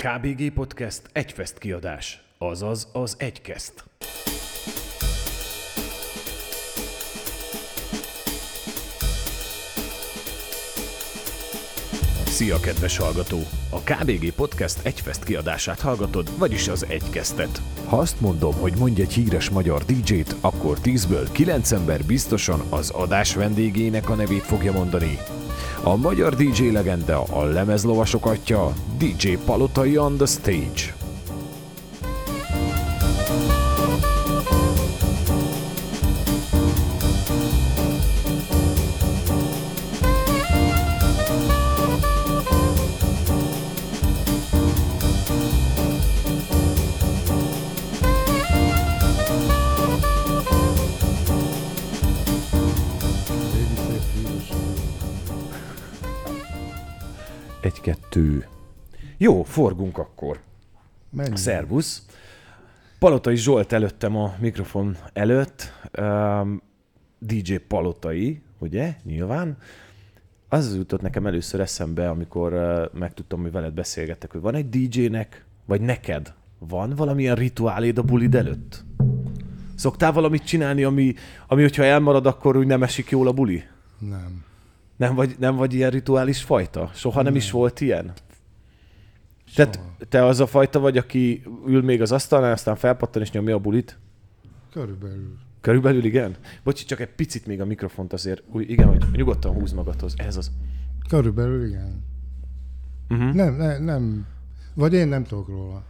KBG Podcast egyfest kiadás, azaz az egykeszt. Szia, kedves hallgató! A KBG Podcast egyfest kiadását hallgatod, vagyis az egykesztet. Ha azt mondom, hogy mondj egy híres magyar DJ-t, akkor 10-ből 9 ember biztosan az adás vendégének a nevét fogja mondani. A magyar DJ legenda, a lemezlovasok atya, DJ Palotai on the stage. Forgunk akkor. Menj. Szervusz. Palotai Zsolt előttem a mikrofon előtt. Um, DJ Palotai, ugye? Nyilván. Az jutott nekem először eszembe, amikor uh, megtudtam, hogy veled beszélgettek, hogy van egy DJ-nek, vagy neked van valamilyen rituáléd a bulid előtt? Szoktál valamit csinálni, ami, ami hogyha elmarad, akkor úgy nem esik jól a buli? Nem. Nem vagy, nem vagy ilyen rituális fajta? Soha nem, Nem. is volt ilyen? Soha. Tehát te az a fajta vagy, aki ül még az asztalnál, aztán felpattan és nyomja a bulit? Körülbelül. Körülbelül igen? Bocsi, csak egy picit még a mikrofont azért. Úgy, igen, hogy nyugodtan húz magadhoz. Ez az. Körülbelül igen. Uh-huh. Nem, ne, nem. Vagy én nem tudok róla.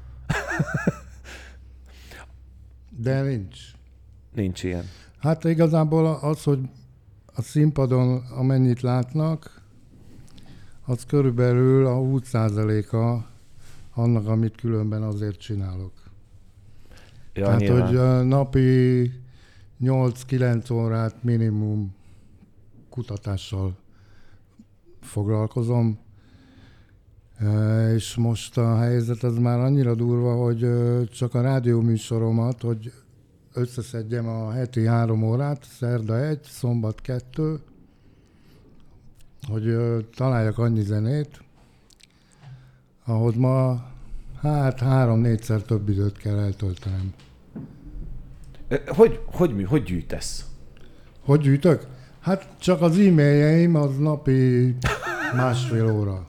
De nincs. Nincs ilyen. Hát igazából az, hogy a színpadon amennyit látnak, az körülbelül a 20%-a annak, amit különben azért csinálok. Ja, Tehát, nyilván. hogy napi 8-9 órát minimum kutatással foglalkozom, és most a helyzet az már annyira durva, hogy csak a rádióműsoromat, hogy összeszedjem a heti három órát, szerda egy, szombat kettő, hogy találjak annyi zenét, ahhoz ma hát három-négyszer több időt kell eltöltenem. Hogy, hogy, mi, hogy gyűjtesz? Hogy gyűjtök? Hát csak az e-mailjeim az napi másfél óra.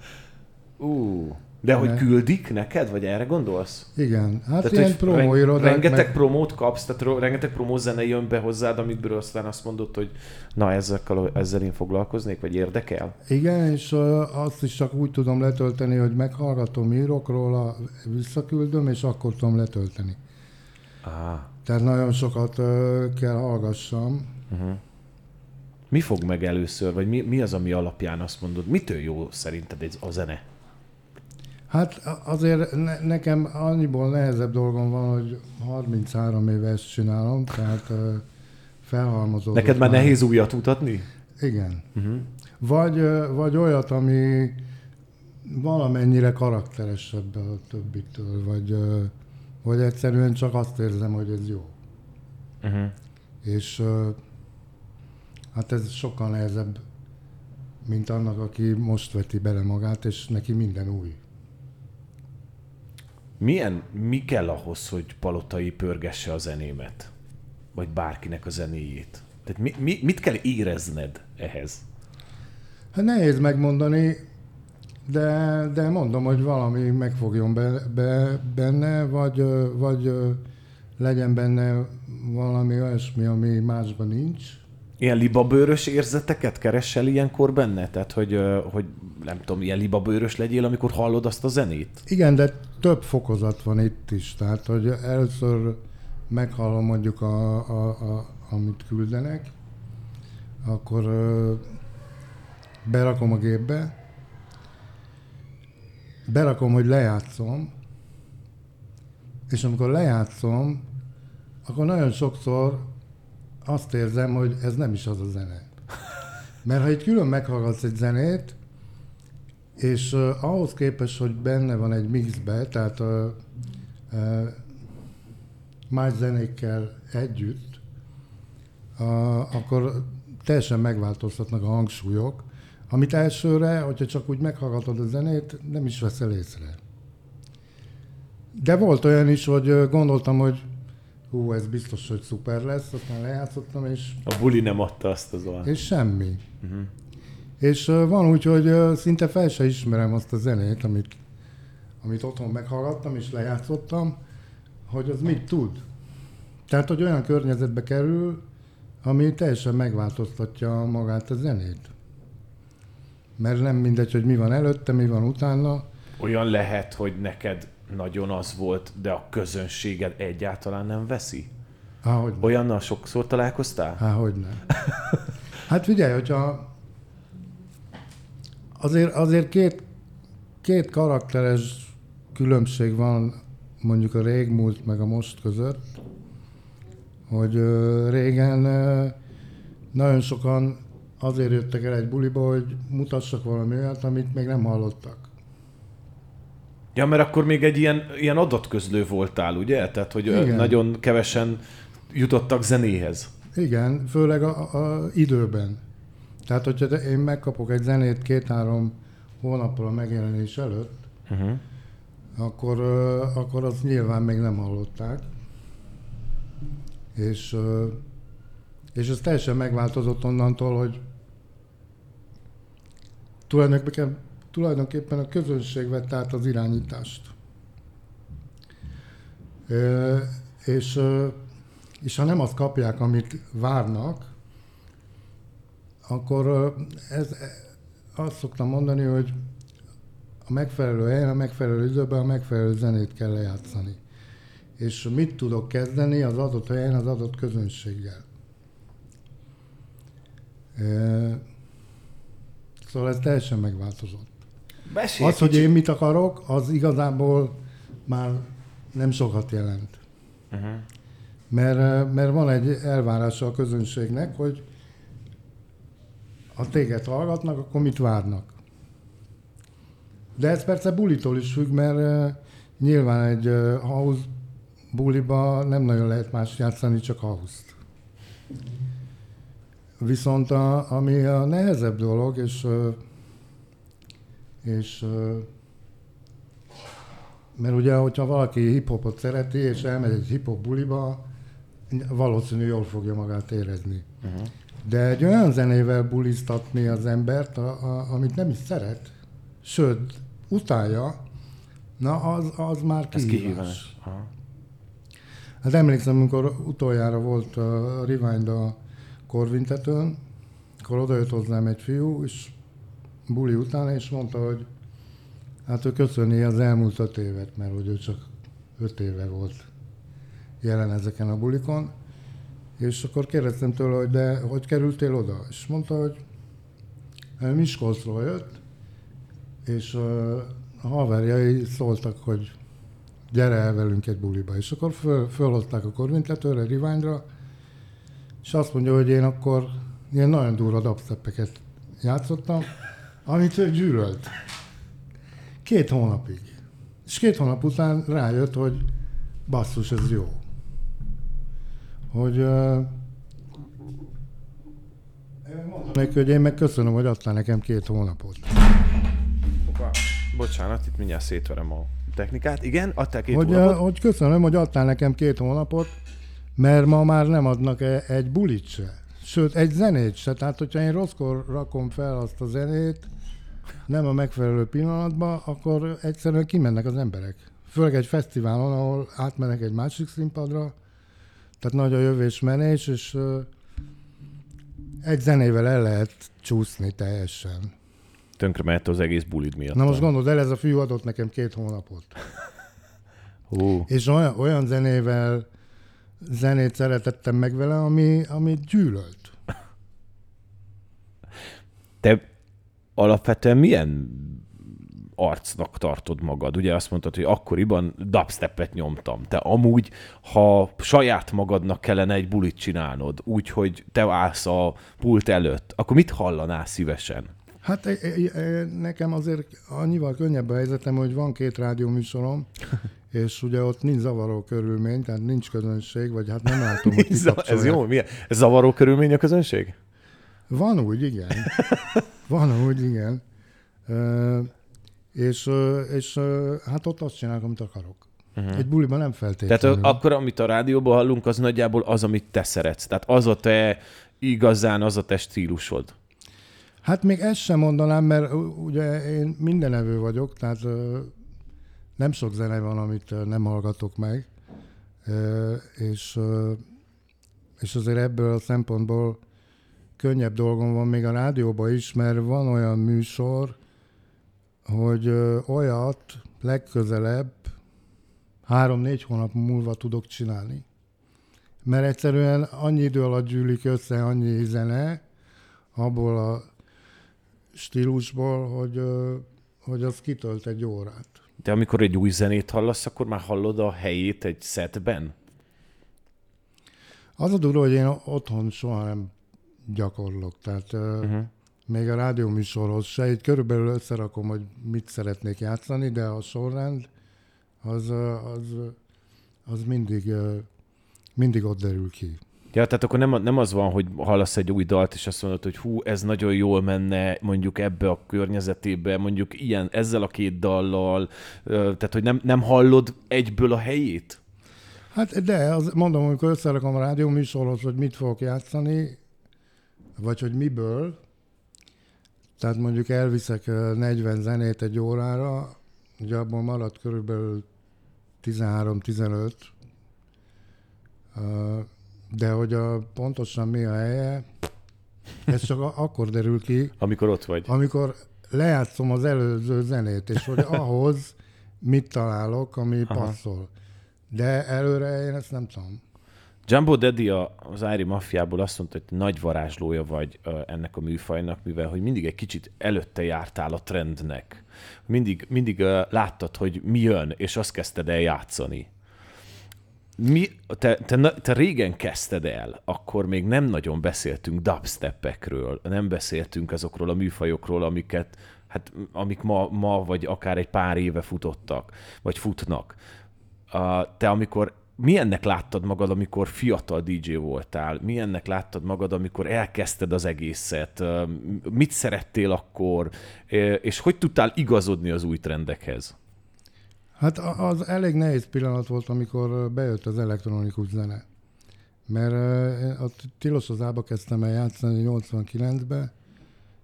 Ú, de hogy küldik neked, vagy erre gondolsz? Igen, hát Tehát, ilyen promóirodák. rengeteg meg- promót kapsz, tehát rengeteg promó zene jön be hozzád, amikből aztán azt mondod, hogy na ezzel, ezzel én foglalkoznék, vagy érdekel? Igen, és azt is csak úgy tudom letölteni, hogy meghallgatom, írok róla, visszaküldöm, és akkor tudom letölteni. Ah. Tehát nagyon sokat kell hallgassam. Uh-huh. Mi fog meg először, vagy mi, mi az, ami alapján azt mondod, mitől jó szerinted ez a zene? Hát azért ne, nekem annyiból nehezebb dolgom van, hogy 33 éve ezt csinálom, tehát felhalmozódott. Neked már nehéz újat mutatni? Igen. Uh-huh. Vagy, vagy olyat, ami valamennyire karakteresebb a többitől, vagy, vagy egyszerűen csak azt érzem, hogy ez jó. Uh-huh. És hát ez sokkal nehezebb, mint annak, aki most veti bele magát, és neki minden új. Milyen, mi kell ahhoz, hogy Palotai pörgesse a zenémet? Vagy bárkinek a zenéjét? Tehát mi, mi, mit kell érezned ehhez? Hát nehéz megmondani, de, de mondom, hogy valami megfogjon be, be, benne, vagy, vagy legyen benne valami olyasmi, ami másban nincs. Ilyen libabőrös érzeteket keresel ilyenkor benne? Tehát, hogy, hogy nem tudom, ilyen libabőrös legyél, amikor hallod azt a zenét? Igen, de több fokozat van itt is. Tehát, hogy először meghallom mondjuk, a, a, a, amit küldenek, akkor ö, berakom a gépbe, berakom, hogy lejátszom, és amikor lejátszom, akkor nagyon sokszor azt érzem, hogy ez nem is az a zene. Mert ha itt külön meghallgatsz egy zenét, és uh, ahhoz képest, hogy benne van egy mixbe, tehát uh, uh, más zenékkel együtt, uh, akkor teljesen megváltoztatnak a hangsúlyok, amit elsőre, hogyha csak úgy meghallgatod a zenét, nem is veszel észre. De volt olyan is, hogy gondoltam, hogy hú, ez biztos, hogy szuper lesz, aztán lejátszottam, és, A buli nem adta azt az olyan. és semmi. Uh-huh. És van úgy, hogy szinte fel se ismerem azt a zenét, amit, amit otthon meghallgattam és lejátszottam, hogy az mit tud. Tehát, hogy olyan környezetbe kerül, ami teljesen megváltoztatja magát a zenét. Mert nem mindegy, hogy mi van előtte, mi van utána. Olyan lehet, hogy neked nagyon az volt, de a közönséged egyáltalán nem veszi? Há, hogy. Olyannal sokszor találkoztál? Há, hogy nem. Hát figyelj, hogyha azért, azért két, két karakteres különbség van mondjuk a régmúlt meg a most között, hogy régen nagyon sokan azért jöttek el egy buliba, hogy mutassak valami olyat, amit még nem hallottak. Ja, mert akkor még egy ilyen, ilyen adatközlő voltál, ugye? Tehát, hogy Igen. nagyon kevesen jutottak zenéhez. Igen, főleg a, a időben. Tehát, hogyha én megkapok egy zenét két-három hónappal a megjelenés előtt, Uh-huh. akkor, akkor azt nyilván még nem hallották. És, és ez teljesen megváltozott onnantól, hogy tulajdonképpen, tulajdonképpen a közönség vett át az irányítást. És, és ha nem azt kapják, amit várnak, akkor ez, azt szoktam mondani, hogy a megfelelő helyen, a megfelelő időben a megfelelő zenét kell lejátszani. És mit tudok kezdeni az adott helyen, az adott közönséggel. E, Szóval ez teljesen megváltozott. Mesélj Az, hogy én mit akarok, az igazából már nem sokat jelent. Uh-huh. Mert, mert van egy elvárása a közönségnek, hogy ha téged hallgatnak, akkor mit várnak. De ez persze bulitól is függ, mert eh, nyilván egy eh, house buliba nem nagyon lehet más játszani, csak house-t. Viszont a, ami a nehezebb dolog, és, eh, és eh, mert ugye, hogyha valaki hip-hopot szereti, és elmegy egy hip-hop buliba, valószínű jól fogja magát érezni. Uh-huh. De egy olyan zenével buliztatni az embert, a, a, amit nem is szeret, sőt, utálja, na az, az már Ez kihívás. kihívás. Aha. Hát emlékszem, amikor utoljára volt a Rewind a Korvintetőn, akkor odajött hozzám egy fiú, és buli után, és mondta, hogy hát ő köszöni az elmúlt öt évet, mert hogy ő csak öt éve volt jelen ezeken a bulikon. És akkor kérdeztem tőle, hogy de hogy kerültél oda? És mondta, hogy Miskolcról jött, és a haverjai szóltak, hogy gyere el velünk egy buliba. És akkor föl, fölhozták a korvintetőre, Rewindra, és azt mondja, hogy én akkor ilyen nagyon durva dubstepeket játszottam, amit ő gyűlölt. Két hónapig. És két hónap után rájött, hogy basszus, ez jó. Hogy uh, neki, hogy én meg köszönöm, hogy adtál nekem két hónapot. Opa. Bocsánat, itt mindjárt szétverem a technikát. Igen, adták két Hogy, hónapot? uh, hogy köszönöm, hogy adtál nekem két hónapot, mert ma már nem adnak e- egy bulit se. Sőt, egy zenét se. Tehát, hogyha én rosszkor rakom fel azt a zenét, nem a megfelelő pillanatban, akkor egyszerűen kimennek az emberek. Főleg egy fesztiválon, ahol átmennek egy másik színpadra, tehát nagy a jövés-menés, és uh, egy zenével el lehet csúszni teljesen. Tönkre mehet az egész bulid miatt. Na most gondold el, ez a fiú adott nekem két hónapot. Hú. És olyan, olyan zenével, zenét szeretettem meg vele, ami, ami gyűlölt. Te alapvetően milyen arcnak tartod magad? Ugye azt mondtad, hogy akkoriban dubstepet nyomtam. Te amúgy, ha saját magadnak kellene egy bulit csinálnod, úgy, hogy te állsz a pult előtt, akkor mit hallanál szívesen? Hát e, e, e, nekem azért annyival könnyebb a helyzetem, hogy van két rádióműsorom, és ugye ott nincs zavaró körülmény, tehát nincs közönség, vagy hát nem látom, hogy Ez, jó? Milyen? Ez zavaró körülmény a közönség? Van úgy, igen. Van úgy, igen. És, és hát ott azt csinálok, amit akarok. Uh-huh. Egy buliban nem feltétlenül. Tehát akkor, amit a rádióban hallunk, az nagyjából az, amit te szeretsz. Tehát az a te igazán, az a te stílusod. Hát még ezt sem mondanám, mert ugye én mindenevő vagyok, tehát nem sok zene van, amit nem hallgatok meg, és, és azért ebből a szempontból könnyebb dolgom van még a rádióban is, mert van olyan műsor, hogy olyat legközelebb három-négy hónap múlva tudok csinálni. Mert egyszerűen annyi idő alatt gyűlik össze annyi zene, abból a stílusból, hogy, hogy az kitölt egy órát. De amikor egy új zenét hallasz, akkor már hallod a helyét egy setben? Az a durva, hogy én otthon soha nem gyakorlok. Tehát uh-huh. Még a rádióműsorhoz se, így körülbelül összerakom, hogy mit szeretnék játszani, de a sorrend az, az, az mindig, mindig ott derül ki. Ja, tehát akkor nem, nem az van, hogy hallasz egy új dalt, és azt mondod, hogy hú, ez nagyon jól menne mondjuk ebbe a környezetébe, mondjuk ilyen, ezzel a két dallal, tehát hogy nem, nem hallod egyből a helyét? Hát de, az, mondom, amikor összerakom a rádió műsorhoz, hogy mit fogok játszani, vagy hogy miből, tehát mondjuk elviszek 40 zenét egy órára, ugye abból marad körülbelül 13-15, de hogy a, pontosan mi a helye, ez csak akkor derül ki. Amikor ott vagy. Amikor lejátszom az előző zenét, és hogy ahhoz mit találok, ami Aha. passzol. De előre én ezt nem tudom. Jumbo Daddy az Ári Mafiából azt mondta, hogy nagy varázslója vagy ennek a műfajnak, mivel hogy mindig egy kicsit előtte jártál a trendnek. Mindig, mindig láttad, hogy mi jön, és azt kezdted el játszani. Mi, te, te, te régen kezdted el, akkor még nem nagyon beszéltünk dubstepekről, nem beszéltünk azokról a műfajokról, amiket, hát, amik ma, ma vagy akár egy pár éve futottak, vagy futnak. te amikor milyennek láttad magad, amikor fiatal DJ voltál? Milyennek láttad magad, amikor elkezdted az egészet? Mit szerettél akkor? És hogy tudtál igazodni az új trendekhez? Hát az elég nehéz pillanat volt, amikor bejött az elektronikus zene. Mert a Tilosozába kezdtem el játszani 89-be,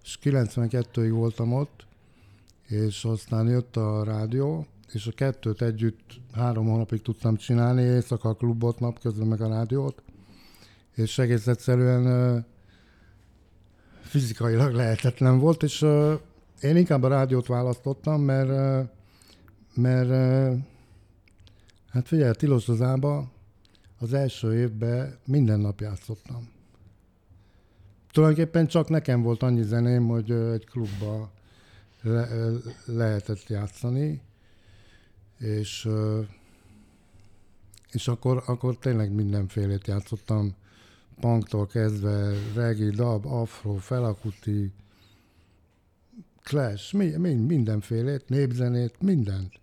és 92-ig voltam ott, és aztán jött a rádió, és a kettőt együtt három hónapig tudtam csinálni, éjszaka a klubot, napközben meg a rádiót, és egész egyszerűen fizikailag lehetetlen volt, és én inkább a rádiót választottam, mert mert hát figyelj, Tilosozába az első évben minden nap játszottam. Tulajdonképpen csak nekem volt annyi zeném, hogy egy klubba le, lehetett játszani, és, és akkor, akkor tényleg mindenfélét játszottam, punktól kezdve, regi, dub, afro, felakuti, clash, mi, mi, mindenfélét, népzenét, mindent.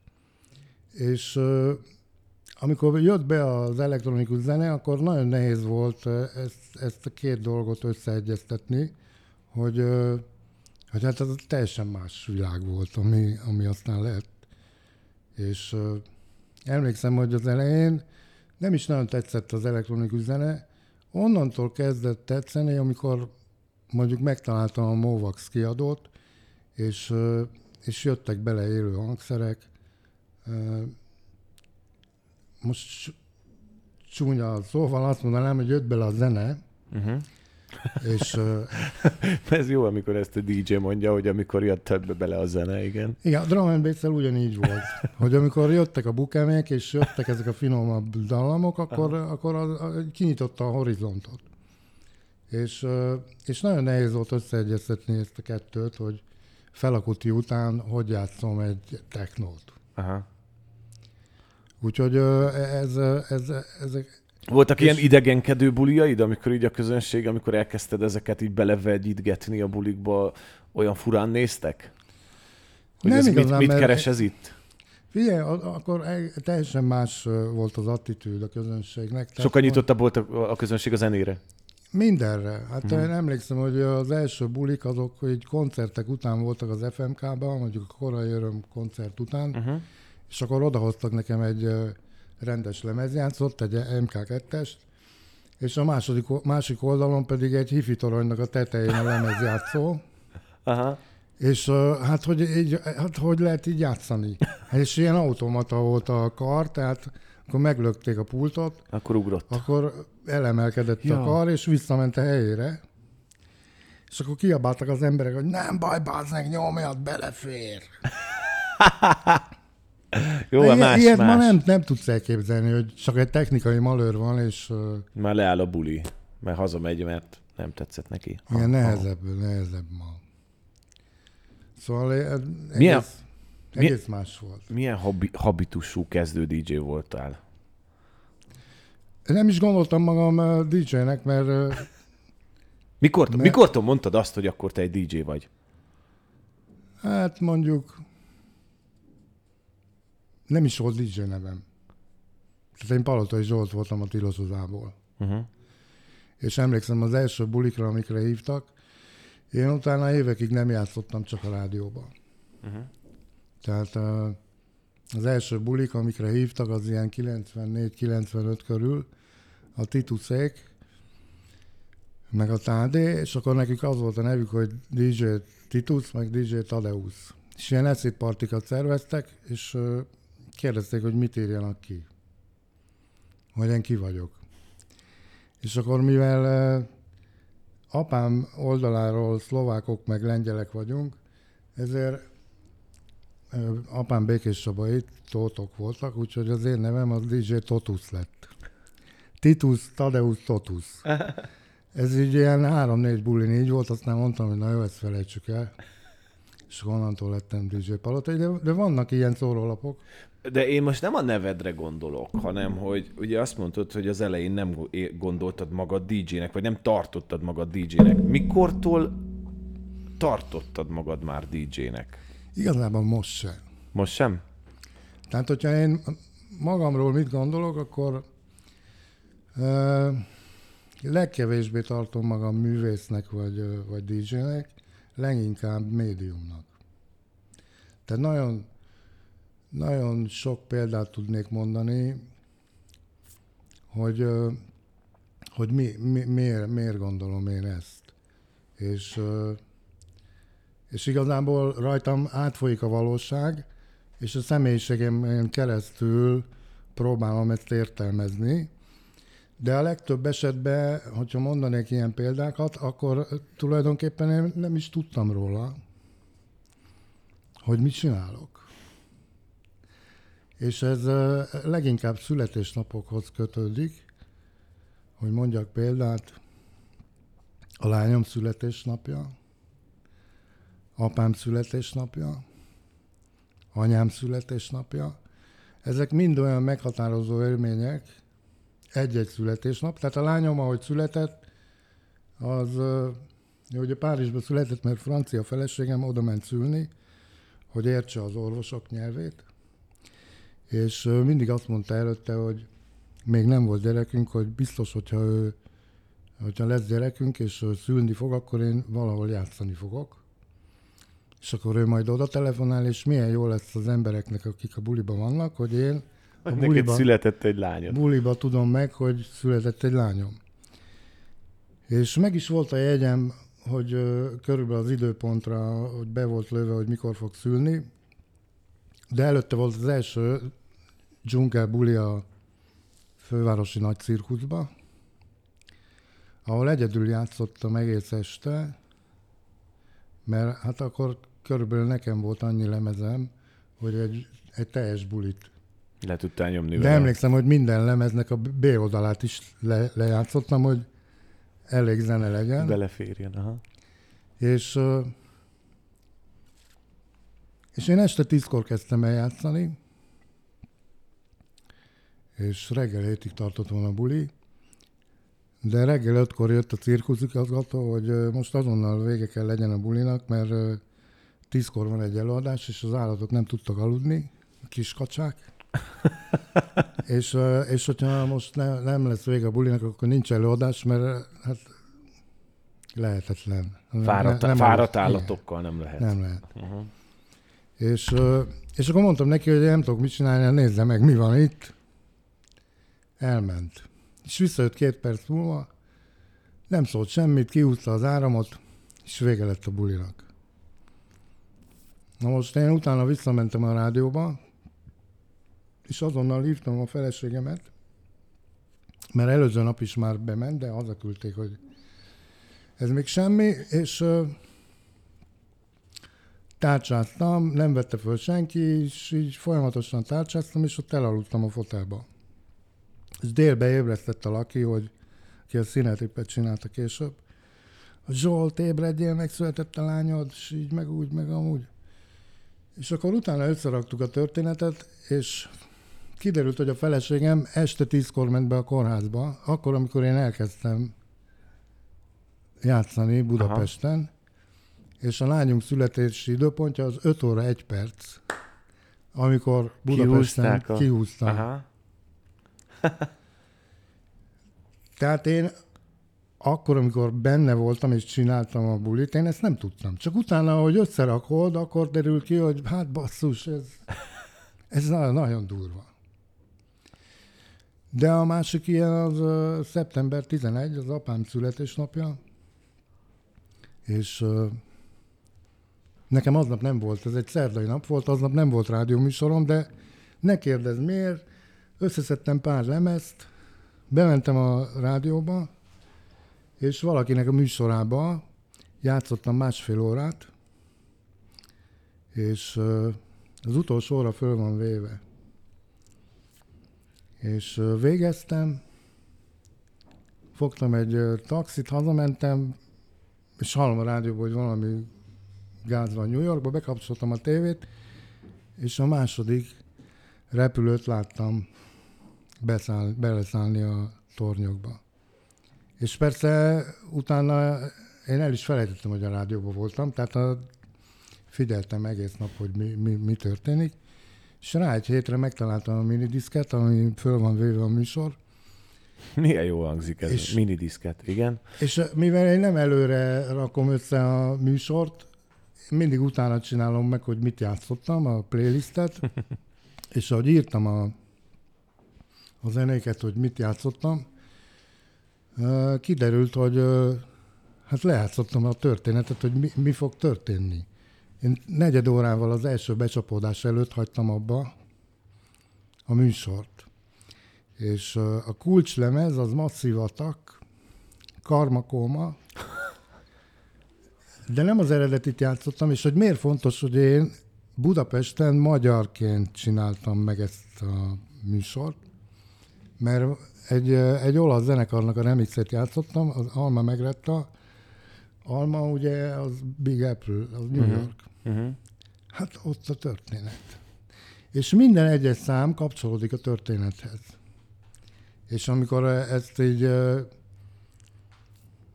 És amikor jött be az elektronikus zene, akkor nagyon nehéz volt ezt, ezt a két dolgot összeegyeztetni, hogy, hogy hát ez teljesen más világ volt, ami, ami aztán lett. És emlékszem, hogy az elején nem is nagyon tetszett az elektronikus zene, onnantól kezdett tetszeni, amikor mondjuk megtaláltam a Movax kiadót, és, és jöttek bele élő hangszerek, most csúnya szóval azt mondanám, hogy jött bele a zene, uh-huh. És... Ez jó, amikor ezt a DJ mondja, hogy amikor jött többbe bele a zene, igen. Igen, a drum and ugyanígy volt, hogy amikor jöttek a bukemék, és jöttek ezek a finomabb dallamok, akkor, akkor az, az, kinyitotta a horizontot. És, és nagyon nehéz volt összeegyeztetni ezt a kettőt, hogy felakuti után hogy játszom egy technót. Aha. Úgyhogy ez, ez, ezek... Voltak és... ilyen idegenkedő buliaid, amikor így a közönség, amikor elkezdted ezeket így belevegyítgetni a bulikba, olyan furán néztek? Hogy nem ez igazán, mit, mit keres ez itt? Figyelj, akkor teljesen más volt az attitűd a közönségnek. Sokkal nyitottabb volt a, közönség a zenére? Mindenre. Hát hmm. én emlékszem, hogy az első bulik azok, hogy koncertek után voltak az FMK-ban, mondjuk a korai öröm koncert után, uh-huh és akkor odahoztak nekem egy rendes lemezjátszót, egy MK2-est, és a második, másik oldalon pedig egy hifi toronynak a tetején a lemezjátszó, Aha. és hát hogy, így, hát hogy lehet így játszani? És ilyen automata volt a kar, tehát akkor meglökték a pultot, Akkor ugrott. akkor elemelkedett Ja. a kar, és visszament a helyére. És akkor kiabáltak az emberek, hogy nem baj, bazd meg, nyomjad, belefér. Jó, De a ilyet, más, ilyet más. ma nem, nem tudsz elképzelni, hogy csak egy technikai malőr van, és Már leáll a buli, mert hazamegy, mert nem tetszett neki. ilyen nehezebb, nehezebb ma. Szóval eh, egész, Milyen- egész más volt. Milyen habi, habitusú kezdő DJ voltál? Nem is gondoltam magam DJ-nek, mert Mikor, Mert- mikortól mondtad azt, hogy akkor te egy DJ vagy? hát mondjuk nem is volt DJ nevem. Tehát én Palotai Zsolt voltam a Tilosozából. Uh-huh. És emlékszem az első bulikra, amikre hívtak, én utána évekig nem játszottam csak a rádióban. Uh-huh. Tehát az első bulik, amikre hívtak, az ilyen 94-95 körül, a Tituszék, meg a Tádé, és akkor nekik az volt a nevük, hogy DJ Titus, meg DJ Tadeusz. És ilyen eszét partikat szerveztek, és kérdezték, hogy mit írjanak ki. Hogy én ki vagyok. És akkor mivel apám oldaláról szlovákok meg lengyelek vagyunk, ezért apám Békés Csabai Tótok voltak, úgyhogy az én nevem az DJ Totus lett. Titus Tadeusz Totus. Ez így ilyen három-négy bulin így volt, aztán mondtam, hogy na jó, ezt felejtsük el. És onnantól lettem DJ Palotai, de, de vannak ilyen szórólapok. De én most nem a nevedre gondolok, hanem hogy ugye azt mondtad, hogy az elején nem gondoltad magad DJ-nek, vagy nem tartottad magad DJ-nek. Mikortól tartottad magad már DJ-nek? Igazából most sem. Most sem? Tehát, hogyha én magamról mit gondolok, akkor ö, legkevésbé tartom magam művésznek vagy, vagy DJ-nek, leginkább médiumnak. Tehát nagyon, nagyon sok példát tudnék mondani, hogy, hogy mi, mi, miért, miért gondolom én ezt. És, és igazából rajtam átfolyik a valóság, és a személyiségemen keresztül próbálom ezt értelmezni. De a legtöbb esetben, hogyha mondanék ilyen példákat, akkor tulajdonképpen én nem is tudtam róla, hogy mit csinálok. És ez leginkább születésnapokhoz kötődik, hogy mondjak példát, a lányom születésnapja, apám születésnapja, anyám születésnapja. Ezek mind olyan meghatározó élmények, egy-egy születésnap. Tehát a lányom, ahogy született, az ő ugye Párizsban született, mert francia feleségem oda ment szülni, hogy értse az orvosok nyelvét. És mindig azt mondta előtte, hogy még nem volt gyerekünk, hogy biztos, hogyha ő hogyha lesz gyerekünk, és szülni fog, akkor én valahol játszani fogok. És akkor ő majd oda telefonál, és milyen jó lesz az embereknek, akik a buliban vannak, hogy én a Neked buliban, született egy lányod. buliba tudom meg, hogy született egy lányom. És meg is volt a jegyem, hogy körülbelül az időpontra, hogy be volt lőve, hogy mikor fog szülni, de előtte volt az első dzsungel buli a fővárosi nagy cirkuszba, ahol egyedül játszottam egész este, mert hát akkor körülbelül nekem volt annyi lemezem, hogy egy, egy teljes bulit. Le tudtál nyomni De vele. emlékszem, hogy minden lemeznek a B oldalát is le, lejátszottam, hogy elég zene legyen. Beleférjen, aha. És, és én este tízkor kezdtem el játszani, és reggel hétig tartott volna a buli, de reggel ötkor jött a cirkuszigazgató, hogy most azonnal vége kell legyen a bulinak, mert tízkor van egy előadás, és az állatok nem tudtak aludni, a kis kacsák. és, és hogyha most ne, nem lesz vége a bulinak, akkor nincs előadás, mert hát lehetetlen. Fáradt, Ne- nem fáradt alud- állatokkal nem lehet. Nem lehet. Uh-huh. És, és akkor mondtam neki, hogy nem tudok mit csinálni, nézze meg, mi van itt. Elment. És visszajött két perc múlva, nem szólt semmit, kihúzta az áramot, és vége lett a bulinak. Na most én utána visszamentem a rádióba, és azonnal hívtam a feleségemet, mert előző nap is már bement, de küldték, hogy ez még semmi, és uh, tárcsáztam, nem vette föl senki, és így folyamatosan tárcsáztam, és ott elaludtam a fotelba. És délbe ébresztett a Laki, hogy ki a színetipet csinálta később. A Zsolt, ébredjél, megszületett a lányod, és így, meg úgy, meg amúgy. És akkor utána összeraktuk a történetet, és kiderült, hogy a feleségem este tízkor ment be a kórházba, akkor, amikor én elkezdtem játszani Budapesten, Aha. és a lányunk születési időpontja az 5 óra 1 perc, amikor Budapesten a... kihúztam. Aha. Tehát én akkor, amikor benne voltam és csináltam a bulit, én ezt nem tudtam. Csak utána, hogy összerakod, akkor derül ki, hogy hát basszus, ez, ez nagyon, nagyon durva. De a másik ilyen az uh, szeptember 11, az apám születésnapja, és uh, nekem aznap nem volt, ez egy szerdai nap volt, aznap nem volt rádióműsorom, de ne kérdezz miért, összeszedtem pár lemezt, bementem a rádióba, és valakinek a műsorába játszottam másfél órát, és az utolsó óra föl van véve. És végeztem, fogtam egy taxit, hazamentem, és hallom a rádióban, hogy valami gáz van New Yorkba, bekapcsoltam a tévét, és a második repülőt láttam beszáll, beleszállni a tornyokba. És persze utána én el is felejtettem, hogy a rádióban voltam, tehát a, figyeltem egész nap, hogy mi, mi, mi történik, és rá egy hétre megtaláltam a minidiszket, ami föl van véve a műsor. Milyen jó hangzik ez és, a minidiszket, igen. És mivel én nem előre rakom össze a műsort, mindig utána csinálom meg, hogy mit játszottam, a playlistet, és ahogy írtam a, a zenéket, hogy mit játszottam, kiderült, hogy hát lejátszottam a történetet, hogy mi, mi fog történni. Én negyed órával az első becsapódás előtt hagytam abba a műsort. És a kulcslemez az masszív atak, karmakóma, de nem az eredetit játszottam, és hogy miért fontos, hogy én Budapesten magyarként csináltam meg ezt a műsort, mert egy, egy olasz zenekarnak a remixet játszottam, az Alma Megretta, Alma ugye az Big Apple, az New uh-huh. York. Uh-huh. Hát ott a történet. És minden egyes szám kapcsolódik a történethez. És amikor ezt így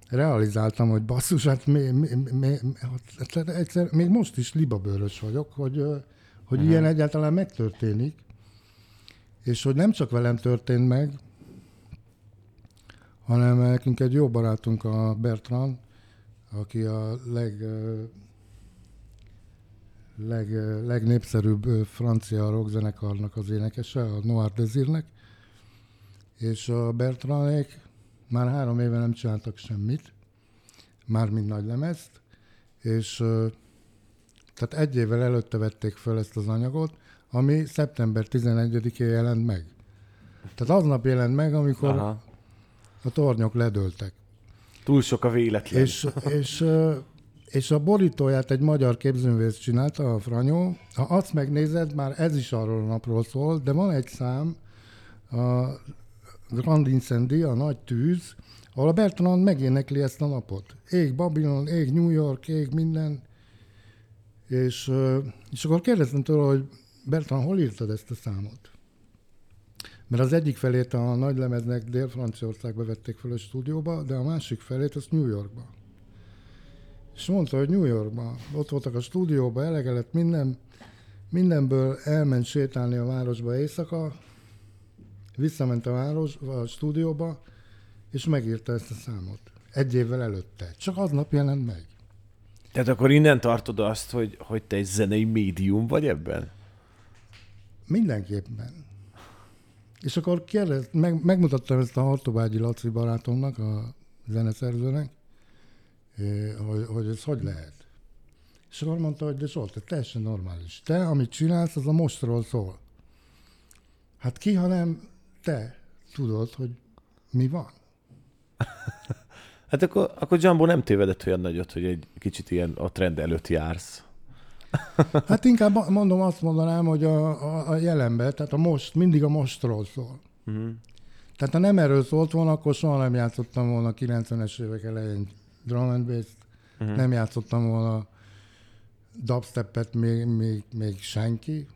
realizáltam, hogy basszus, hát mi, mi, mi, hát egyszer, még most is libabőrös vagyok, hogy, hogy uh-huh. ilyen egyáltalán megtörténik, és hogy nem csak velem történt meg, hanem nekünk egy jó barátunk a Bertrand, aki a leg leg, legnépszerűbb francia rockzenekarnak az énekese, a Noir Desirnek, és a Bertrandék már három éve nem csináltak semmit, már mind nagy lemezt, és tehát egy évvel előtte vették fel ezt az anyagot, ami szeptember 11-én jelent meg. Tehát aznap jelent meg, amikor Aha. a tornyok ledőltek. Túl sok a véletlen. És, és és a borítóját egy magyar képzőművész csinálta, a Franyó. Ha azt megnézed, már ez is arról a napról szól, de van egy szám, a Grand Incendi, a nagy tűz, ahol a Bertrand megénekli ezt a napot. Ég Babylon, ég New York, ég minden. És, és akkor kérdeztem tőle, hogy Bertrand, hol írtad ezt a számot? Mert az egyik felét a nagy lemeznek Dél-Franciaországba vették fel a stúdióba, de a másik felét az New Yorkba. És mondta, hogy New Yorkban, ott voltak a stúdióban, elege lett minden, mindenből elment sétálni a városba éjszaka, visszament a város, a stúdióba, és megírta ezt a számot. Egy évvel előtte. Csak aznap jelent meg. Tehát akkor innen tartod azt, hogy, hogy te egy zenei médium vagy ebben? Mindenképpen. És akkor kérdez, meg, megmutattam ezt a Hartobágyi Laci barátomnak, a zeneszerzőnek, eh, hogy, hogy ez hogy lehet. És akkor mondta, hogy de Zsolt, teljesen normális. Te, amit csinálsz, az a mostról szól. Hát ki, hanem te tudod, hogy mi van. Hát akkor, akkor Jumbo nem tévedett olyan nagyot, hogy egy kicsit ilyen a trend előtt jársz. Hát inkább mondom, azt mondanám, hogy a, a, a jelenben, tehát a most, mindig a mostról szól. Uh-huh. Tehát ha nem erről szólt volna, akkor soha nem játszottam volna 90-es évek elején drum and bass uh-huh. nem játszottam volna dubstepet még, még, még senki,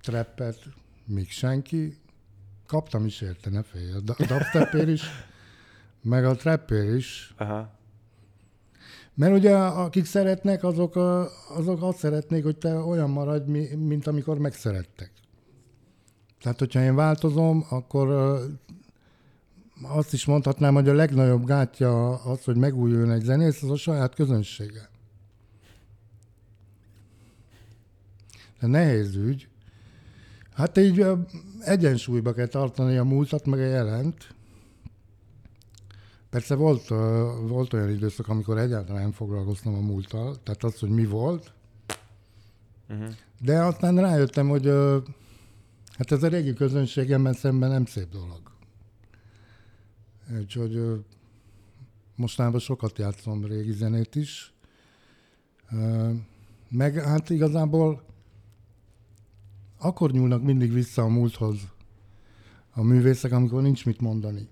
trappet még senki, kaptam is érte, ne félj, a dubstepért is, meg a trappért is. Aha. Mert ugye akik szeretnek, azok, azok azt szeretnék, hogy te olyan maradj, mint amikor megszerettek. Tehát, hogyha én változom, akkor azt is mondhatnám, hogy a legnagyobb gátja az, hogy megújuljon egy zenész, az a saját közönsége. De nehéz ügy. Hát így egyensúlyba kell tartani a múltat, meg a jelent. Persze volt, volt olyan időszak, amikor egyáltalán nem foglalkoztam a múlttal, tehát az, hogy mi volt. Uh-huh. De aztán rájöttem, hogy hát ez a régi közönségemben szemben nem szép dolog. Úgyhogy mostanában sokat játszom régi zenét is. Meg hát igazából akkor nyúlnak mindig vissza a múlthoz a művészek, amikor nincs mit mondani.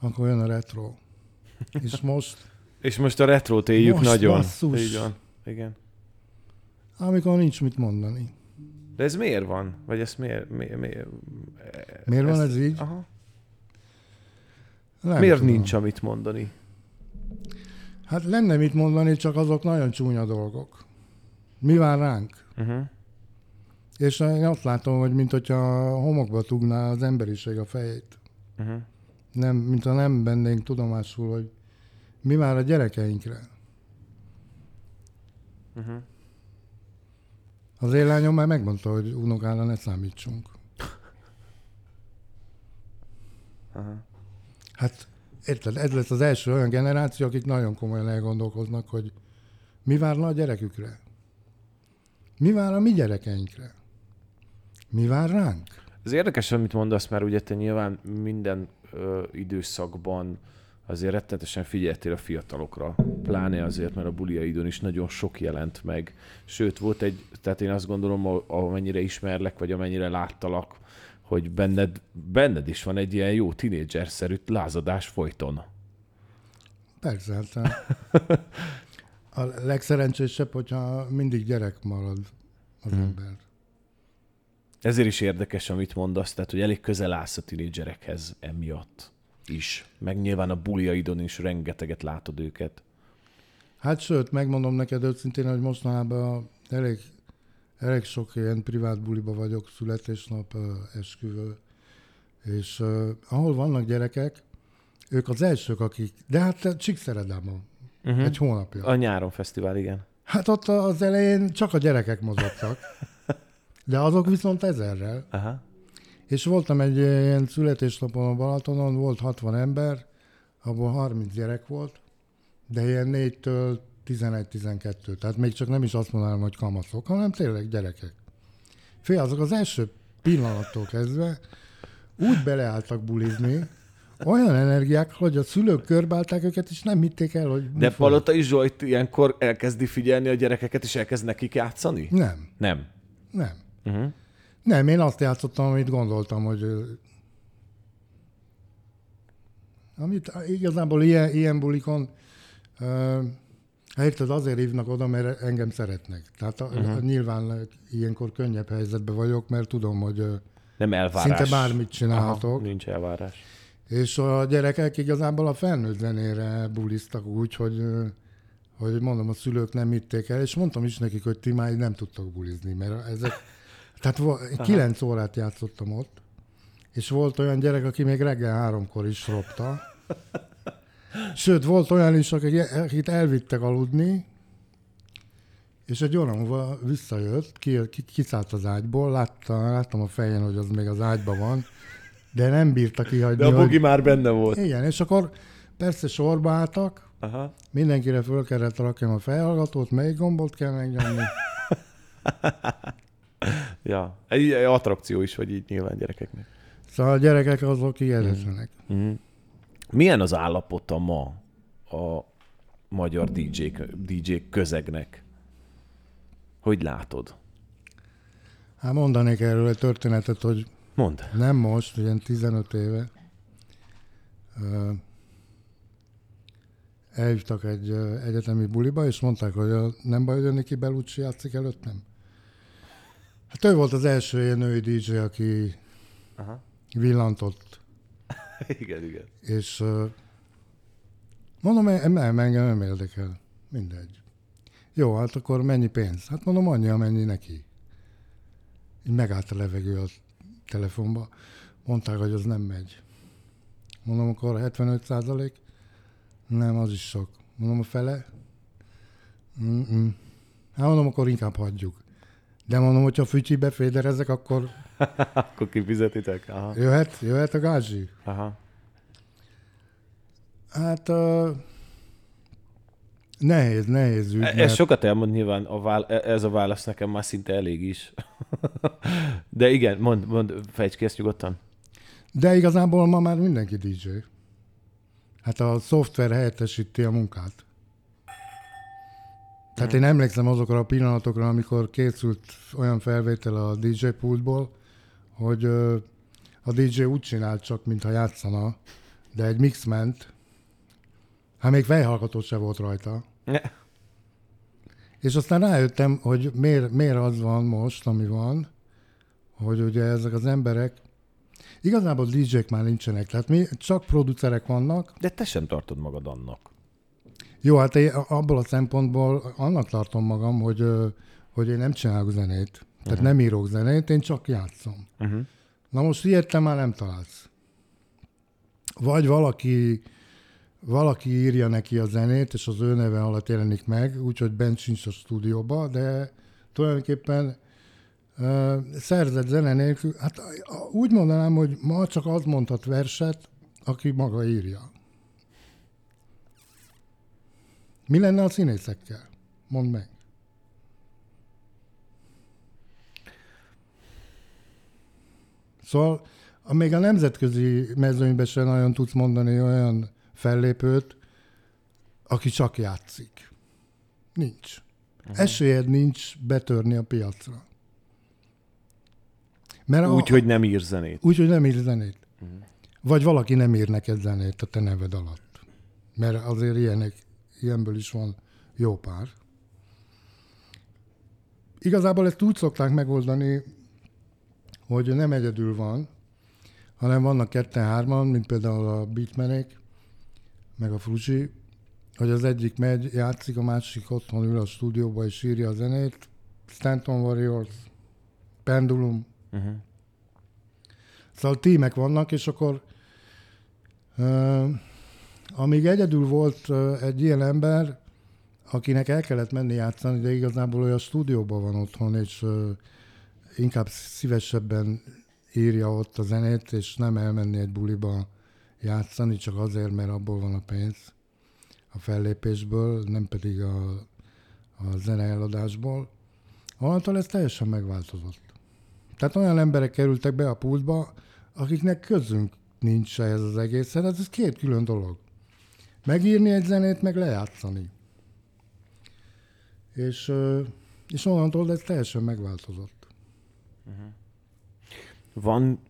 Akkor jön a retro. És most... És most a retrót éljük most nagyon. Basszus. Így van. Igen. Amikor nincs mit mondani. De ez miért van? Vagy ez miért? Miért, miért, miért van ez így? Aha. Nem miért tudom. nincs amit mondani? Hát lenne mit mondani, csak azok nagyon csúnya dolgok. Mi vár ránk? Uh-huh. És én azt látom, hogy mint hogyha a homokba tugná az emberiség a fejét. Uh-huh. Nem, mint ha nem vennénk tudomásul, hogy mi már a gyerekeinkre. Uh-huh. Az én lányom már megmondta, hogy unokára ne számítsunk. Aha. Hát érted, ez lesz az első olyan generáció, akik nagyon komolyan elgondolkoznak, hogy mi várna a gyerekükre? Mi vár a mi gyerekeinkre? Mi vár ránk? Ez érdekes, amit mondasz, mert ugye te nyilván minden ö, időszakban azért rettenetesen figyeltél a fiatalokra. Pláne azért, mert a bulia időn is nagyon sok jelent meg. Sőt, volt egy, tehát én azt gondolom, amennyire ismerlek, vagy amennyire láttalak, hogy benned, benned is van egy ilyen jó tinédzser-szerű lázadás folyton. Persze, hát a, a legszerencsésebb, hogyha mindig gyerek marad az Mhm. ember. Ezért is érdekes, amit mondasz, tehát, hogy elég közel állsz a tinédzserekhez emiatt is. Meg nyilván a buliaidon is rengeteget látod őket. Hát sőt, megmondom neked őszintén, hogy mostanában elég, elég sok ilyen privát buliba vagyok, születésnap, esküvő, és uh, ahol vannak gyerekek, ők az elsők, akik, de hát Csíkszeredában, Uh-huh. egy hónapja. A nyáron fesztivál, igen. Hát ott az elején csak a gyerekek mozogtak, de azok viszont ezerrel. Aha. És voltam egy ilyen születésnapon a Balatonon, volt 60 ember, abból 30 gyerek volt, de ilyen 4-től 11-12, tehát még csak nem is azt mondanám, hogy kamaszok, hanem tényleg gyerekek. Fél, azok az első pillanattól kezdve úgy beleálltak bulizni, olyan energiák, hogy a szülők körbálták őket, és nem hitték el, hogy... De fog. Palotai Zsolt ilyenkor elkezdi figyelni a gyerekeket, és elkezd nekik játszani? Nem, Nem. nem. Uh-huh. Nem, én azt játszottam, amit gondoltam, hogy... Amit igazából ilyen, ilyen bulikon... Uh, érted, azért hívnak oda, mert engem szeretnek. Tehát uh-huh. nyilván ilyenkor könnyebb helyzetben vagyok, mert tudom, hogy... Nem elvárás. Szinte bármit csinálhatok. Aha, nincs elvárás. És a gyerekek igazából a felnőtt zenére buliztak úgy, hogy, hogy mondom, a szülők nem hitték el, és mondtam is nekik, hogy ti már nem tudtok bulizni, mert ezek... Tehát kilenc órát játszottam ott, és volt olyan gyerek, aki még reggel háromkor is ropta. Sőt, volt olyan is, akit elvittek aludni, és egy óra múlva visszajött, ki, ki, kiszállt az ágyból, látta, láttam a fején, hogy az még az ágyban van, de nem bírta kihagyni. De a hogy... bogi már benne volt. Igen, és akkor persze sorba álltak, Aha. mindenkire föl kellett rakjam a fejhallgatót, melyik gombot kell megnyomni. Ja. Egy, egy attrakció is vagy így nyilván gyerekeknek. Szóval a gyerekek azok hihetetlenek. Mm. Milyen az állapota ma a magyar DJ, DJ közegnek? Hogy látod? Hát mondanék erről egy történetet, hogy Mondd. nem most, ilyen 15 éve ö, elhívtak egy egyetemi buliba, és mondták, hogy nem baj, hogy a Niki Bellucci játszik előttem. Hát ő volt az első ilyen női DJ, aki Aha. villantott, igen, igen. és mondom, nem, nem, engem nem érdekel. Mindegy. Jó, hát akkor mennyi pénz? Hát mondom, annyi, amennyi neki. Így megállt a levegő a telefonba. Mondták, hogy az nem megy. Mondom, akkor 75 százalék? Nem, az is sok. Mondom, a fele? Mm-mm. Hát mondom, akkor inkább hagyjuk. De mondom, hogyha fücsibe féderezek, akkor Akkor kifizetitek? Aha. jöhet, jöhet a gázsi. Aha. Hát uh, nehéz, nehéz ügy. Ez mert- sokat elmond nyilván, a vál, e- ez a válasz nekem már szinte elég is. De igen, mond, mond fejtsd ki ezt nyugodtan. De igazából ma már mindenki DJ. Hát a szoftver helyettesíti a munkát. Tehát én emlékszem azokra a pillanatokra, amikor készült olyan felvétel a DJ pultból, hogy a DJ úgy csinált csak, mintha játszana, de egy mix ment, hát még fejhallgató se volt rajta. Ne. És aztán rájöttem, hogy miért, miért az van most, ami van, hogy ugye ezek az emberek, igazából DJ-k már nincsenek, tehát mi csak producerek vannak. De te sem tartod magad annak. Jó, hát én abból a szempontból annak tartom magam, hogy, hogy én nem csinálok zenét, tehát uh-huh. nem írok zenét, én csak játszom. Uh-huh. Na most ilyet te már nem találsz. Vagy valaki, valaki írja neki a zenét, és az ő neve alatt jelenik meg, úgyhogy bent sincs a stúdióba, de tulajdonképpen uh, szerzett zene nélkül, hát úgy mondanám, hogy ma csak az mondhat verset, aki maga írja. Mi lenne a színészekkel? Mondd meg. Szóval a- még a nemzetközi mezőnyben sem nagyon tudsz mondani olyan fellépőt, aki csak játszik. Nincs. Uh-huh. Esélyed nincs betörni a piacra. Mert a- Úgy, hogy nem ír zenét. úgy, hogy nem ír zenét. Uh-huh. Vagy valaki nem ír neked zenét a te neved alatt. Mert azért ilyenek, ilyenből is van jó pár. Igazából ezt úgy szokták megoldani, hogy nem egyedül van, hanem vannak ketten-hárman, mint például a Beatmanek, meg a Fuji, hogy az egyik megy, játszik, a másik otthon ül a stúdióba és írja a zenét. Stanton Warriors, Pendulum, Uh-huh. Szóval tímek vannak, és akkor uh, amíg egyedül volt egy ilyen ember, akinek el kellett menni játszani, de igazából olyan stúdióban van otthon, és inkább szívesebben írja ott a zenét, és nem elmenni egy buliba játszani, csak azért, mert abból van a pénz a fellépésből, nem pedig a, a zene eladásból. Onnantól ez teljesen megváltozott. Tehát olyan emberek kerültek be a pultba, akiknek közünk nincs ehhez az egészhez, hát ez két külön dolog. Megírni egy zenét, meg lejátszani. És, és onnantól ez teljesen megváltozott. Van,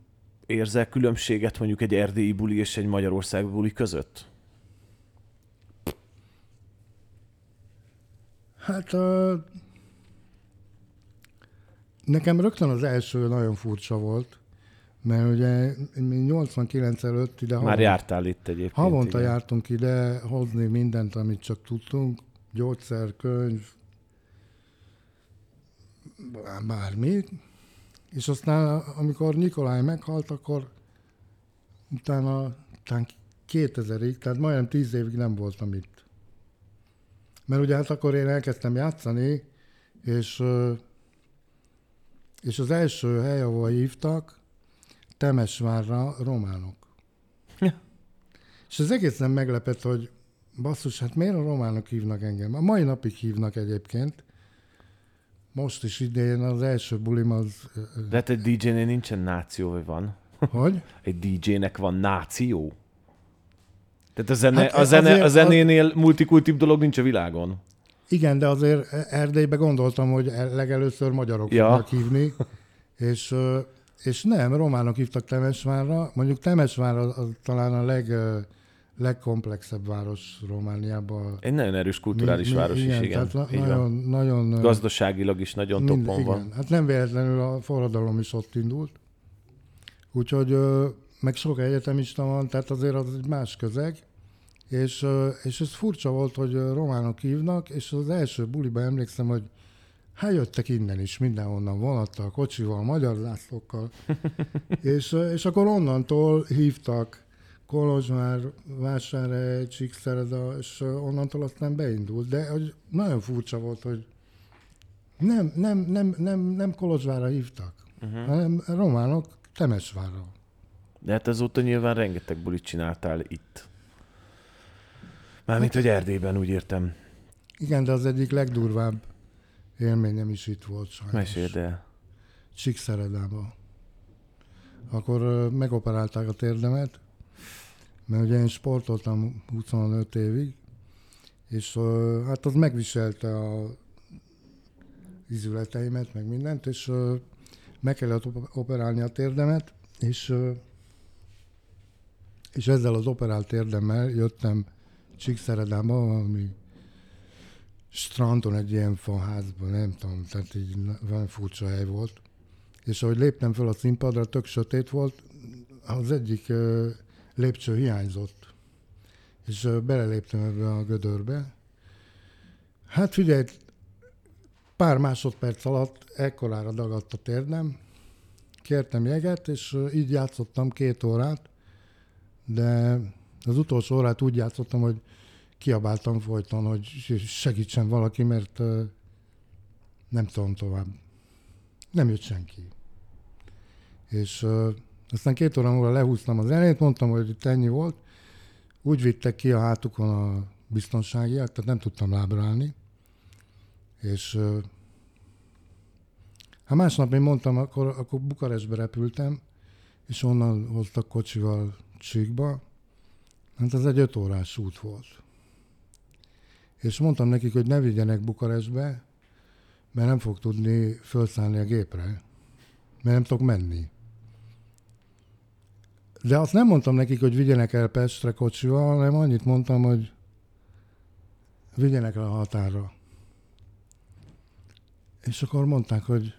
érzel különbséget mondjuk egy erdélyi buli és egy Magyarország buli között? Hát nekem rögtön az első nagyon furcsa volt, mert ugye mi 89 előtt ide Már havonta- jártál itt egyébként. Havonta igen. jártunk ide hozni mindent, amit csak tudtunk, gyógyszer, könyv, bár- bármi. És aztán, amikor Nikolaj meghalt, akkor utána, után 2000-ig, tehát majdnem 10 évig nem voltam itt. Mert ugye hát akkor én elkezdtem játszani, és, és az első hely, ahol hívtak, Temesvárra románok. Ja. És az egészen meglepett, hogy basszus, hát miért a románok hívnak engem? A mai napig hívnak egyébként. Most is idén az első bulim az... De hát egy DJ-nél nincsen náció, vagy van? Hogy? Egy DJ-nek van náció? Tehát a, zene, Hát a, zene, azért a az- zenénél multikultív dolog nincs a világon. Igen, de azért Erdélybe gondoltam, hogy legelőször magyarok Ja. fognak hívni, és, és nem, románok hívtak Temesvárra. Mondjuk Temesvár az, az talán a leg, legkomplexebb város Romániában. Egy nagyon erős kulturális Mi- mi- város is, igen. Tehát Így nagyon, van. nagyon, Gazdaságilag is nagyon mind- toppon van. igen. Hát nem véletlenül a forradalom is ott indult. Úgyhogy meg sok egyetemista van, tehát azért az egy más közeg. És, és ez furcsa volt, hogy románok hívnak, és az első buliba emlékszem, hogy hát jöttek innen is, mindenhonnan vonattal, kocsival, magyar zászlókkal. és, és akkor onnantól hívtak Kolozsvár, Vásárhely, Csíkszereda, és onnantól aztán beindult. De hogy nagyon furcsa volt, hogy nem, nem, nem, nem, nem Kolozsvárra hívtak, uh-huh. hanem románok Temesvárra. De hát azóta nyilván rengeteg bulit csináltál itt. Mármint, hogy Erdélyben, úgy értem. Igen, de az egyik legdurvább élményem is itt volt sajnos. Meséld el. Csíkszeredában. Akkor megoperálták a térdemet, mert ugye én sportoltam 25 évig, és hát az megviselte a izületeimet, meg mindent, és meg kellett op- operálni a térdemet, és, és ezzel az operált térdemmel jöttem Csíkszeredába, valami strandon egy ilyen faházban, nem tudom, tehát így nagyon furcsa hely volt. És ahogy léptem fel a színpadra, tök sötét volt, az egyik ö, lépcső hiányzott. És ö, beleléptem ebbe a gödörbe. Hát figyelj, pár másodperc alatt ekkorára dagadt a térdem, kértem jeget, és ö, így játszottam két órát, de az utolsó órát úgy játszottam, hogy kiabáltam folyton, hogy segítsen valaki, mert nem tudom tovább. Nem jött senki. És aztán két óra múlva lehúztam az zenét, mondtam, hogy itt ennyi volt. Úgy vittek ki a hátukon a biztonságiak, tehát nem tudtam lábra állni. És hát másnap én mondtam, akkor, akkor Bukarestbe repültem, és onnan hoztak kocsival Csíkba. Hát ez egy öt órás út volt. És mondtam nekik, hogy ne vigyenek Bukarestbe, mert nem fog tudni felszállni a gépre, mert nem tudok menni. De azt nem mondtam nekik, hogy vigyenek el Pestre kocsival, hanem annyit mondtam, hogy vigyenek el a határa. És akkor mondták, hogy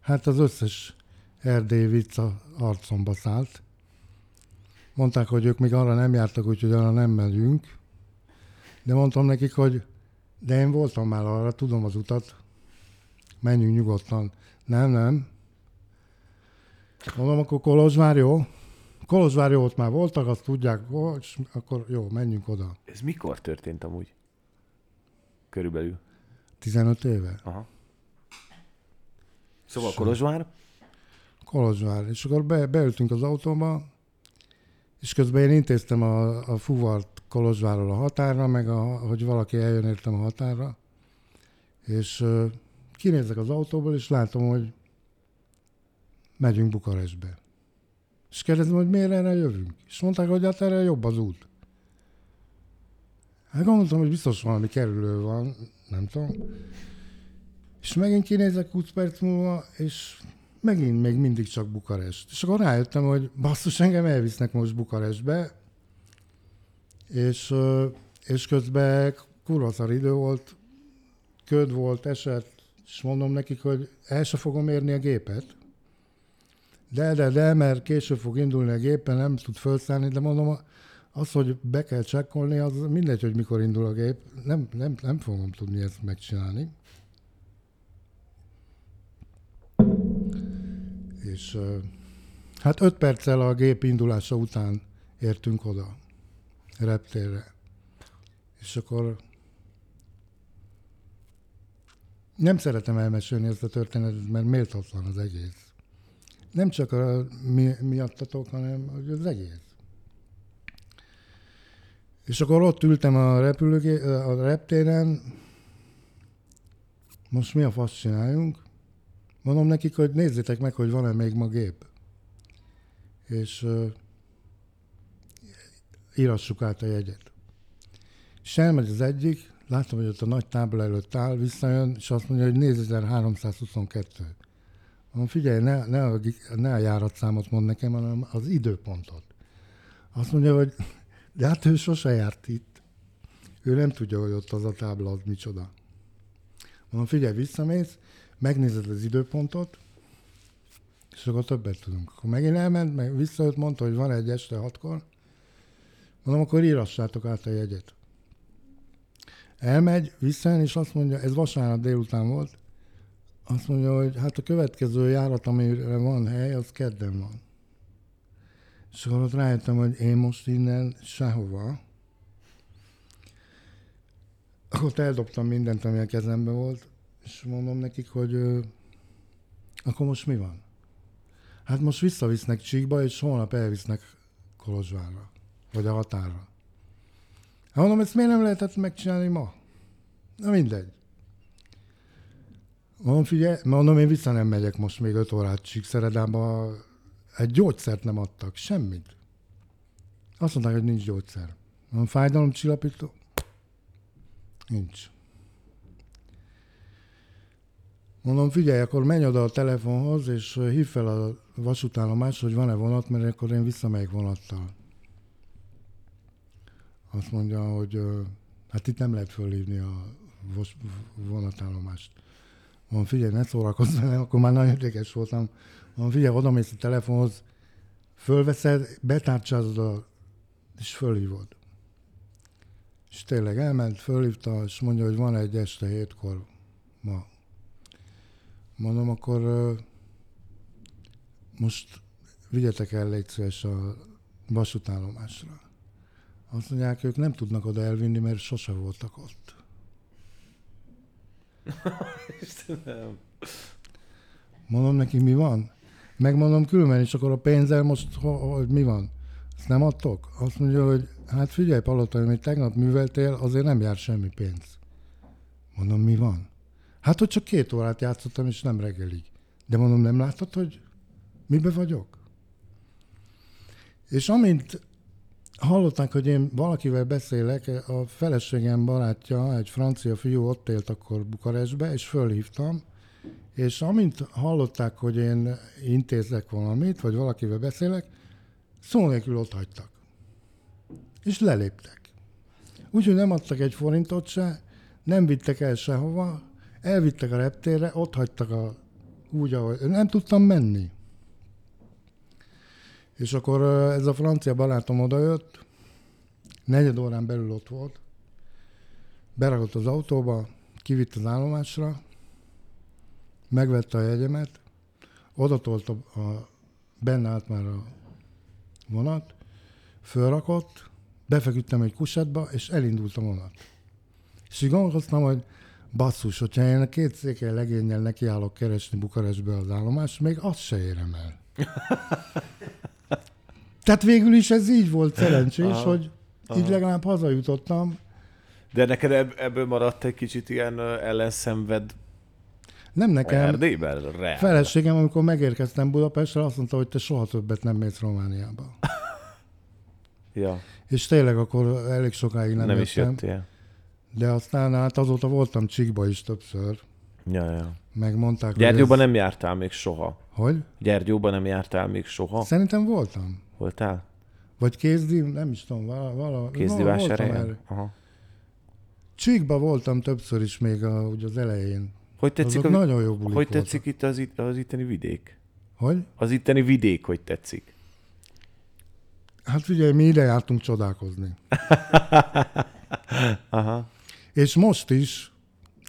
hát az összes erdélyi vicc a arcomba szállt. Mondták, hogy ők még arra nem jártak, úgyhogy arra nem megyünk. De mondtam nekik, hogy de én voltam már arra, tudom az utat, menjünk nyugodtan. Nem, nem. Mondom, akkor Kolozsvár jó. Kolozsvár jó, ott már voltak, azt tudják, és akkor jó, menjünk oda. Ez mikor történt amúgy? Körülbelül. 15 éve. Aha. Szóval Kolozsvár? Kolozsvár. És akkor be, beültünk az autóba, és közben én intéztem a, a fuvart Kolozsvárról a határra, meg a, hogy valaki eljön értem a határra. És uh, kinézek az autóból, és látom, hogy megyünk Bukarestbe. És kérdezem, hogy miért erre jövünk. És mondták, hogy hát erre jobb az út. Hát gondoltam, hogy biztos valami kerülő van, nem tudom. És megint kinézek 20 perc múlva, és megint még mindig csak Bukarest. És akkor rájöttem, hogy basszus, engem elvisznek most Bukarestbe, és, és közben kurva idő volt, köd volt, esett, és mondom nekik, hogy el se fogom érni a gépet. De, de, de, mert később fog indulni a gépen, nem tud felszállni, de mondom, az, hogy be kell csekkolni, az mindegy, hogy mikor indul a gép, nem, nem, nem fogom tudni ezt megcsinálni. És hát öt perccel a gép indulása után értünk oda. Reptérre. És akkor nem szeretem elmesélni ezt a történetet, mert méltatlan az egész. Nem csak a mi, miattatok, hanem az egész. És akkor ott ültem a, repülőgé, a reptéren, most mi a fasz csináljunk? Mondom nekik, hogy nézzétek meg, hogy van-e még ma gép. És írassuk át a jegyet. És elmegy az egyik, látom, hogy ott a nagy tábla előtt áll, visszajön, és azt mondja, hogy 4322. Mondom, figyelj, ne, ne, a, ne a járatszámot mond nekem, hanem az időpontot. Azt mondja, hogy de hát ő sose járt itt. Ő nem tudja, hogy ott az a tábla az micsoda. Mondom, figyelj, visszamész, megnézed az időpontot, és akkor többet tudunk. Akkor megint elment, meg visszajött, mondta, hogy van egy este hatkor. Mondom, akkor írassátok át a jegyet. Elmegy, visszajön, és azt mondja, ez vasárnap délután volt, azt mondja, hogy hát a következő járat, amire van hely, az kedden van. És akkor ott rájöttem, hogy én most innen sehova. Akkor eldobtam mindent, ami a kezemben volt, és mondom nekik, hogy akkor most mi van? Hát most visszavisznek Csíkba, és holnap elvisznek Kolozsvárra, vagy a határra. Hát mondom, ezt miért nem lehetett megcsinálni ma? Na mindegy. Mondom, figyelj, mondom, én vissza nem megyek most még öt órát Csíkszeredába. Egy gyógyszert nem adtak, semmit. Azt mondták, hogy nincs gyógyszer. Mondom, fájdalomcsillapító? Nincs. Mondom, figyelj, akkor menj oda a telefonhoz, és hív fel a vasútállomás, hogy van-e vonat, mert akkor én visszamegyek vonattal. Azt mondja, hogy hát itt nem lehet fölhívni a vonatállomást. Mondom, figyelj, ne szórakozz velem, akkor már nagyon érdekes voltam. Mondom, figyelj, oda mész a telefonhoz, fölveszed, betárcsázod a, és fölhívod. És tényleg elment, fölhívta, és mondja, hogy van egy este hétkor ma. Mondom, akkor most vigyetek el légy szíves a vasútállomásra. Azt mondják, ők nem tudnak oda elvinni, mert sose voltak ott. Istenem. Mondom neki, mi van? Megmondom különben, és akkor a pénzzel most hogy mi van? Ezt nem adtok? Azt mondja, hogy hát figyelj, Palota, amit tegnap műveltél, azért nem jár semmi pénz. Mondom, mi van? Hát, hogy csak két órát játszottam, és nem reggelig. De mondom, nem látod, hogy mibe vagyok? És amint hallották, hogy én valakivel beszélek, a feleségem barátja, egy francia fiú ott élt akkor Bukarestbe, és fölhívtam, és amint hallották, hogy én intézek valamit, vagy valakivel beszélek, szó nélkül ott hagytak. És leléptek. Úgyhogy nem adtak egy forintot se, nem vittek el sehova, elvittek a reptérre, ott hagytak a, úgy, ahogy nem tudtam menni. És akkor ez a francia barátom odajött, negyed órán belül ott volt, berakott az autóba, kivitt az állomásra, megvette a jegyemet, odatolt a, a benne állt már a vonat, fölrakott, befeküdtem egy kusetba, és elindult a vonat. És így gondolkoztam, hogy basszus, hogyha én a két székely legényel nekiállok keresni Bukarestbe az állomást, még azt se érem el. Tehát végül is ez így volt szerencsés, aha, hogy aha. így legalább hazajutottam. De neked ebből maradt egy kicsit ilyen ellenszenved nem nekem. Erdélyben? Reál. Feleségem, amikor megérkeztem Budapestre, azt mondta, hogy te soha többet nem mész Romániába. ja. És tényleg akkor elég sokáig nem, nem jöttem. is jöttél. De aztán hát azóta voltam Csikba is többször. Ja, ja. Megmondták, Gyergyóban ez... nem jártál még soha. Hogy? Gyergyóban nem jártál még soha. Szerintem voltam. Voltál? Vagy kézdi, nem is tudom, vala, vala Kézdi Aha. Csíkba voltam többször is még a, ugye az elején. Hogy tetszik, a, nagyon jó Hogy tetszik itt az, az itteni vidék? Hogy? Az itteni vidék, hogy tetszik? Hát figyelj, mi ide jártunk csodálkozni. Aha. És most is,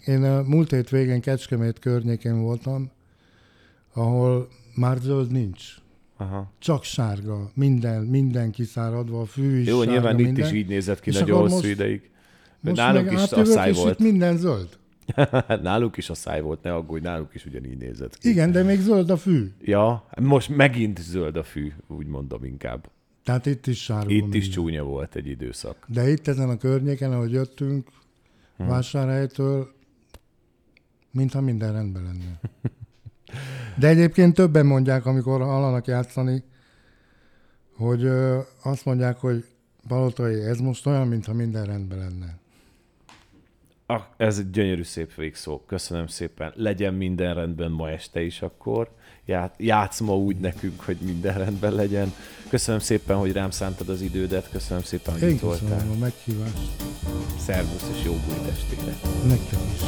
én a múlt hét végén Kecskemét környékén voltam, ahol már zöld nincs. Aha. Csak sárga. Minden, minden kiszáradva, a fű is Jó, sárga, nyilván itt minden. is így nézett ki És nagyon hosszú most- ideig. Most nálunk is a száj és volt. itt minden zöld. náluk is a száj volt, ne aggódj, náluk is ugyanígy nézett ki. Igen, de még zöld a fű. Ja, most megint zöld a fű, úgy mondom inkább. Tehát itt is sárga. Itt is minden. csúnya volt egy időszak. De itt ezen a környéken, ahogy jöttünk, Hm. vásárhelytől, mintha minden rendben lenne. De egyébként többen mondják, amikor hallanak játszani, hogy ö, azt mondják, hogy Palotai, ez most olyan, mintha minden rendben lenne. Ah, ez egy gyönyörű szép végszó. Köszönöm szépen. Legyen minden rendben ma este is akkor. Já- Játsz ma úgy nekünk, hogy minden rendben legyen. Köszönöm szépen, hogy rám szántad az idődet. Köszönöm szépen, hogy Én itt voltál. köszönöm a meghívást. Szervusz és jó új estére. Nektek is.